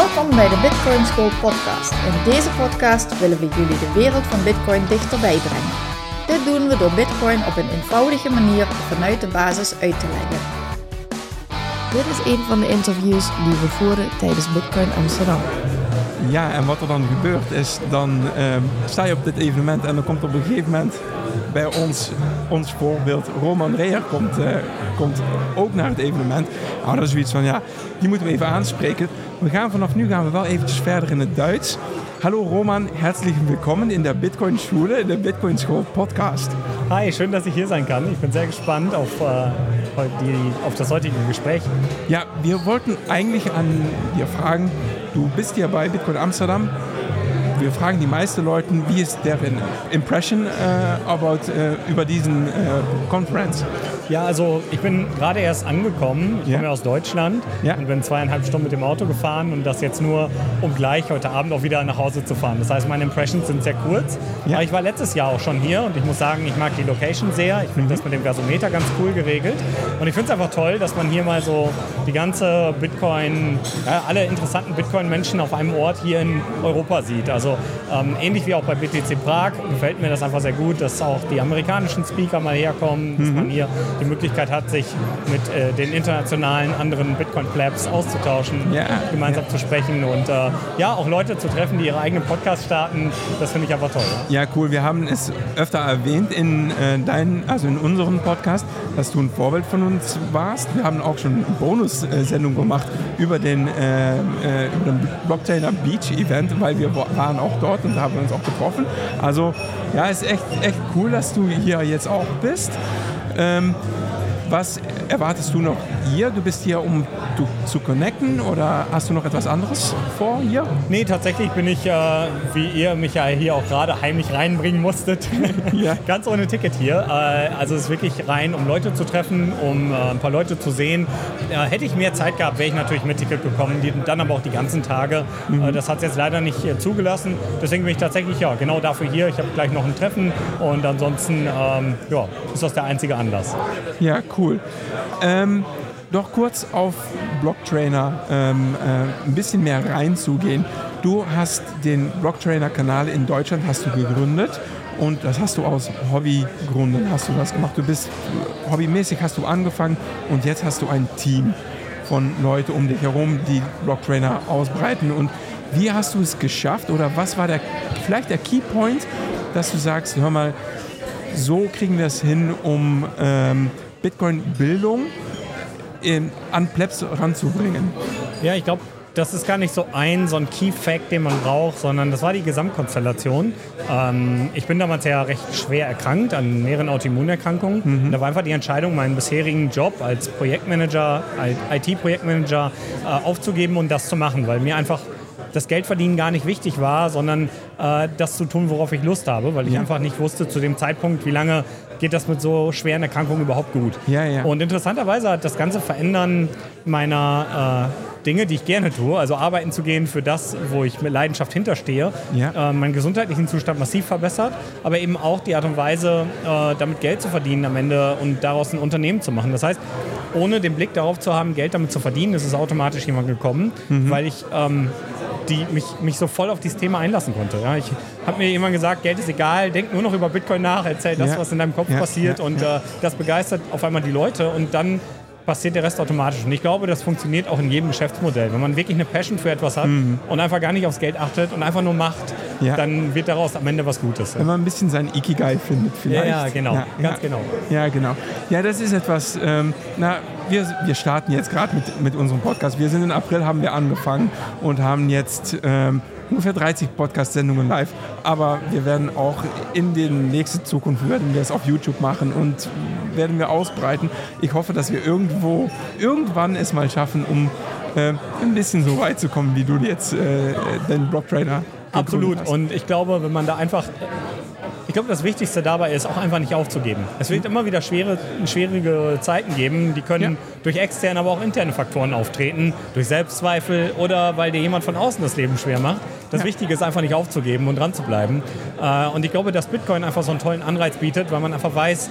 Welkom bij de Bitcoin School podcast. In deze podcast willen we jullie de wereld van Bitcoin dichterbij brengen. Dit doen we door Bitcoin op een eenvoudige manier vanuit de basis uit te leggen. Dit is een van de interviews die we voeren tijdens Bitcoin Amsterdam. Ja, en wat er dan gebeurt is, dan ehm, sta je op dit evenement en dan komt op een gegeven moment bij ons, ons voorbeeld, Roman Reher komt, eh, komt ook naar het evenement. Nou, dat is zoiets van, ja, die moeten we even aanspreken. We gaan vanaf nu gaan we wel eventjes verder in het Duits. Hallo Roman, herzlich willkommen in der Bitcoin-Schule, in der Bitcoin-School-Podcast. Hi, schön, dass ich hier sein kann. Ich bin sehr gespannt auf, äh, die, auf das heutige Gespräch. Ja, wir wollten eigentlich an dir fragen, du bist ja bei Bitcoin Amsterdam. Wir fragen die meisten Leute, wie ist deren Impression äh, about, äh, über diesen äh, Conference? Ja, also ich bin gerade erst angekommen. Ich Ja. komme aus Deutschland Ja. und bin zweieinhalb Stunden mit dem Auto gefahren und das jetzt nur, um gleich heute Abend auch wieder nach Hause zu fahren. Das heißt, meine Impressions sind sehr kurz. Ja. Aber ich war letztes Jahr auch schon hier und ich muss sagen, ich mag die Location sehr. Ich finde das mit dem Gasometer ganz cool geregelt. Und ich finde es einfach toll, dass man hier mal so die ganze Bitcoin, ja, alle interessanten Bitcoin-Menschen auf einem Ort hier in Europa sieht. Also ähm, ähnlich wie auch bei BTC Prag gefällt mir das einfach sehr gut, dass auch die amerikanischen Speaker mal herkommen, dass man hier die Möglichkeit hat, sich mit äh, den internationalen anderen Bitcoin-Clubs auszutauschen, Ja, gemeinsam ja. zu sprechen und äh, ja, auch Leute zu treffen, die ihre eigenen Podcasts starten. Das finde ich einfach toll. Ja. Cool. Wir haben es öfter erwähnt in äh, deinen, also in unserem Podcast, dass du ein Vorbild von uns warst. Wir haben auch schon eine Bonus-Sendung gemacht über den, äh, äh, über den Blockchainer Beach Event, weil wir wa- waren auch dort und da haben wir uns auch getroffen. Also ja, ist echt, echt cool, dass du hier jetzt auch bist. Ähm, was erwartest du noch hier? Du bist hier, um du, zu connecten oder hast du noch etwas anderes vor hier? Nee, tatsächlich bin ich, äh, wie ihr mich ja hier auch gerade heimlich reinbringen musstet, Ja. ganz ohne Ticket hier. Äh, also es ist wirklich rein, um Leute zu treffen, um äh, ein paar Leute zu sehen. Äh, hätte ich mehr Zeit gehabt, wäre ich natürlich mit Ticket gekommen, die, dann aber auch die ganzen Tage. Äh, das hat es jetzt leider nicht äh, zugelassen. Deswegen bin ich tatsächlich ja genau dafür hier. Ich habe gleich noch ein Treffen und ansonsten ähm, ja, ist das der einzige Anlass. Ja, cool. Ähm, doch kurz auf Blocktrainer ähm, äh, ein bisschen mehr reinzugehen. Du hast den Blocktrainer-Kanal in Deutschland hast du gegründet und das hast du aus Hobbygründen hast du das gemacht. Du bist hobbymäßig hast du angefangen und jetzt hast du ein Team von Leuten um dich herum, die Blocktrainer ausbreiten. Und wie hast du es geschafft oder was war der vielleicht der Keypoint, dass du sagst, hör mal, so kriegen wir es hin, um ähm, Bitcoin-Bildung in- an Plebs ranzubringen. Ja, ich glaube, das ist gar nicht so ein, so ein Key Fact, den man braucht, sondern das war die Gesamtkonstellation. Ähm, ich bin damals ja recht schwer erkrankt an mehreren Autoimmunerkrankungen. Und da war einfach die Entscheidung, meinen bisherigen Job als Projektmanager, als IT-Projektmanager äh, aufzugeben und das zu machen, weil mir einfach das Geldverdienen gar nicht wichtig war, sondern äh, das zu tun, worauf ich Lust habe, weil ich einfach nicht wusste zu dem Zeitpunkt, wie lange geht das mit so schweren Erkrankungen überhaupt gut. Ja, ja. Und interessanterweise hat das ganze Verändern meiner äh, Dinge, die ich gerne tue, also arbeiten zu gehen für das, wo ich mit Leidenschaft hinterstehe, Ja. äh, meinen gesundheitlichen Zustand massiv verbessert, aber eben auch die Art und Weise, äh, damit Geld zu verdienen am Ende und daraus ein Unternehmen zu machen. Das heißt, ohne den Blick darauf zu haben, Geld damit zu verdienen, ist es automatisch jemand gekommen, Mhm. weil ich ähm, die, mich, mich so voll auf dieses Thema einlassen konnte. Ja, ich habe mir jemand gesagt, Geld ist egal, denk nur noch über Bitcoin nach, erzähl das, Ja. was in deinem Kopf Ja, passiert und Äh, das begeistert auf einmal die Leute und dann passiert der Rest automatisch. Und ich glaube, das funktioniert auch in jedem Geschäftsmodell. Wenn man wirklich eine Passion für etwas hat und einfach gar nicht aufs Geld achtet und einfach nur macht, Mhm. Ja. dann wird daraus am Ende was Gutes. Wenn man ein bisschen sein Ikigai findet vielleicht. Ja, ja, genau. Ganz genau. Ja, genau. Ja, das ist etwas, ähm, na, wir, wir starten jetzt gerade mit, mit unserem Podcast. Wir sind im April, haben wir angefangen und haben jetzt ähm, ungefähr 30 Podcast-Sendungen live. Aber wir werden auch in der nächsten Zukunft werden wir es auf YouTube machen und werden wir ausbreiten. Ich hoffe, dass wir irgendwo, irgendwann es mal schaffen, um äh, ein bisschen so weit zu kommen, wie du jetzt äh, den Blocktrainer Absolut. Und ich glaube, wenn man da einfach ich glaube, das Wichtigste dabei ist, auch einfach nicht aufzugeben. Es wird immer wieder schwere, schwierige Zeiten geben, die können Ja. durch externe, aber auch interne Faktoren auftreten, durch Selbstzweifel oder weil dir jemand von außen das Leben schwer macht. Das Ja. Wichtige ist einfach nicht aufzugeben und dran zu bleiben. Äh, Und ich glaube, dass Bitcoin einfach so einen tollen Anreiz bietet, weil man einfach weiß,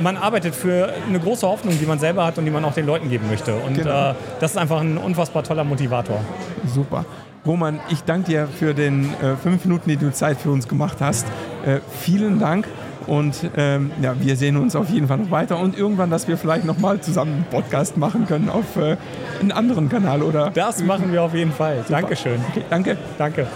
man arbeitet für eine große Hoffnung, die man selber hat und die man auch den Leuten geben möchte. Und Genau. äh, das ist einfach ein unfassbar toller Motivator. Super. Roman, ich danke dir für den äh, fünf Minuten, die du Zeit für uns gemacht hast. Äh, vielen Dank und ähm, ja, wir sehen uns auf jeden Fall noch weiter und irgendwann, dass wir vielleicht nochmal zusammen einen Podcast machen können auf äh, einen anderen Kanal oder. Das machen wir auf jeden Fall. Dankeschön. Okay, danke. Danke.